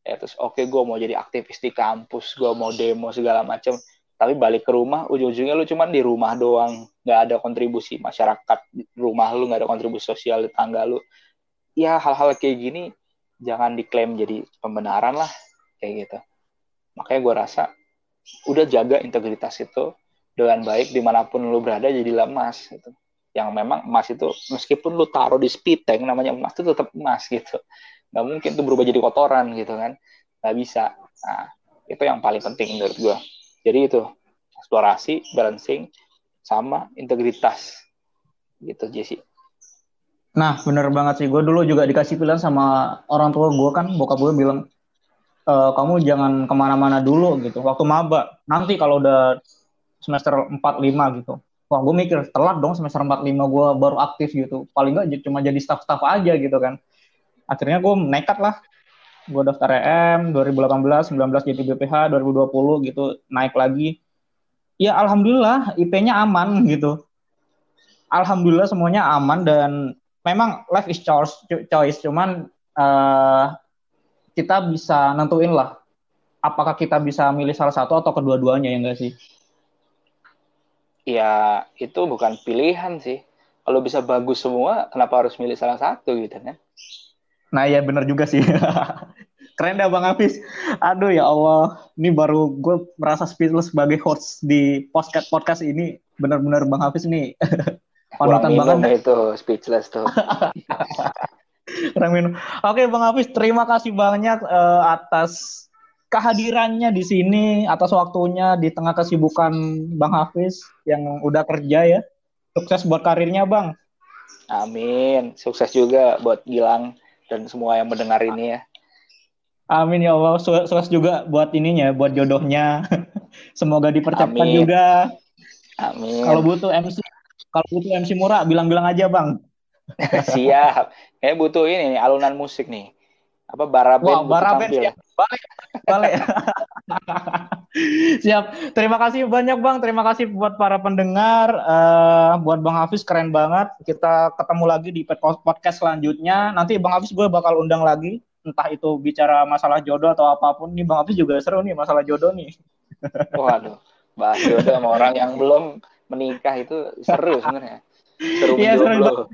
ya terus oke okay, gue mau jadi aktivis di kampus gue mau demo segala macam. Tapi balik ke rumah ujung-ujungnya lu cuman di rumah doang. Nggak ada kontribusi masyarakat rumah lu nggak ada kontribusi sosial di tangga lu. Ya hal-hal kayak gini jangan diklaim jadi pembenaran lah kayak gitu. Makanya gue rasa udah jaga integritas itu dengan baik di mana pun lu berada jadi lemas gitu. Yang memang emas itu meskipun lu taruh di speed tank namanya emas itu tetap emas gitu nggak mungkin tuh berubah jadi kotoran gitu kan. Nggak bisa. Nah itu yang paling penting menurut gue jadi itu eksplorasi balancing sama integritas. Gitu Jesse. Nah bener banget sih. Gue dulu juga dikasih pilihan sama orang tua gue kan. Bokap gue bilang e, kamu jangan ke mana-mana dulu gitu. Waktu maba nanti kalau udah semester 4 5 gitu. Wah gue mikir telat dong semester 45 gue baru aktif gitu. Paling nggak cuma jadi staff-staff aja gitu kan akhirnya gue nekat lah. Gue daftar EM 2018 19 jadi BPH 2020 gitu naik lagi. Ya alhamdulillah IP-nya aman gitu. Alhamdulillah semuanya aman dan memang life is choice choice. Cuman uh, kita bisa nentuin lah apakah kita bisa milih salah satu atau kedua-duanya ya enggak sih? Ya itu bukan pilihan sih. Kalau bisa bagus semua, kenapa harus milih salah satu gitu kan? Nah ya benar juga sih. [laughs] Keren dah Bang Hafiz. Aduh ya Allah, ini baru gue merasa speechless sebagai host di podcast podcast ini. Benar-benar Bang Hafiz nih [laughs] panutan banget. itu speechless tuh. [laughs] Kurang minum. Oke Bang Hafiz, terima kasih banyak uh, atas kehadirannya di sini atas waktunya di tengah kesibukan Bang Hafiz yang udah kerja ya. Sukses buat karirnya Bang. Amin. Sukses juga buat Gilang dan semua yang mendengar ini ya. Amin ya Allah. Sukses juga buat ininya, buat jodohnya. [laughs] Semoga dipercepat Amin. juga. Amin. Kalau butuh MC, kalau butuh MC murah, bilang-bilang aja bang. [laughs] Siap. Kayak butuh ini nih, alunan musik nih apa baraben Wah, baraben siap. Balik. Balik. [laughs] [laughs] siap. Terima kasih banyak Bang. Terima kasih buat para pendengar. Uh, buat Bang Hafiz keren banget. Kita ketemu lagi di podcast selanjutnya. Nanti Bang Hafiz gue bakal undang lagi. Entah itu bicara masalah jodoh atau apa pun. Nih Bang Hafiz juga seru nih masalah jodoh nih. [laughs] Waduh. Bahas jodoh sama orang yang belum menikah itu seru sebenarnya. Seru iya, menjomblo. Seru,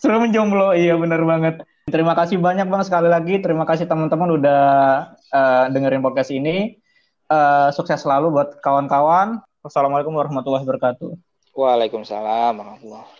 seru menjomblo. Iya benar banget. Terima kasih banyak Bang sekali lagi. Terima kasih teman-teman udah uh, dengerin podcast ini. Uh, sukses selalu buat kawan-kawan. Wassalamualaikum warahmatullahi wabarakatuh. Waalaikumsalam warahmatullahi.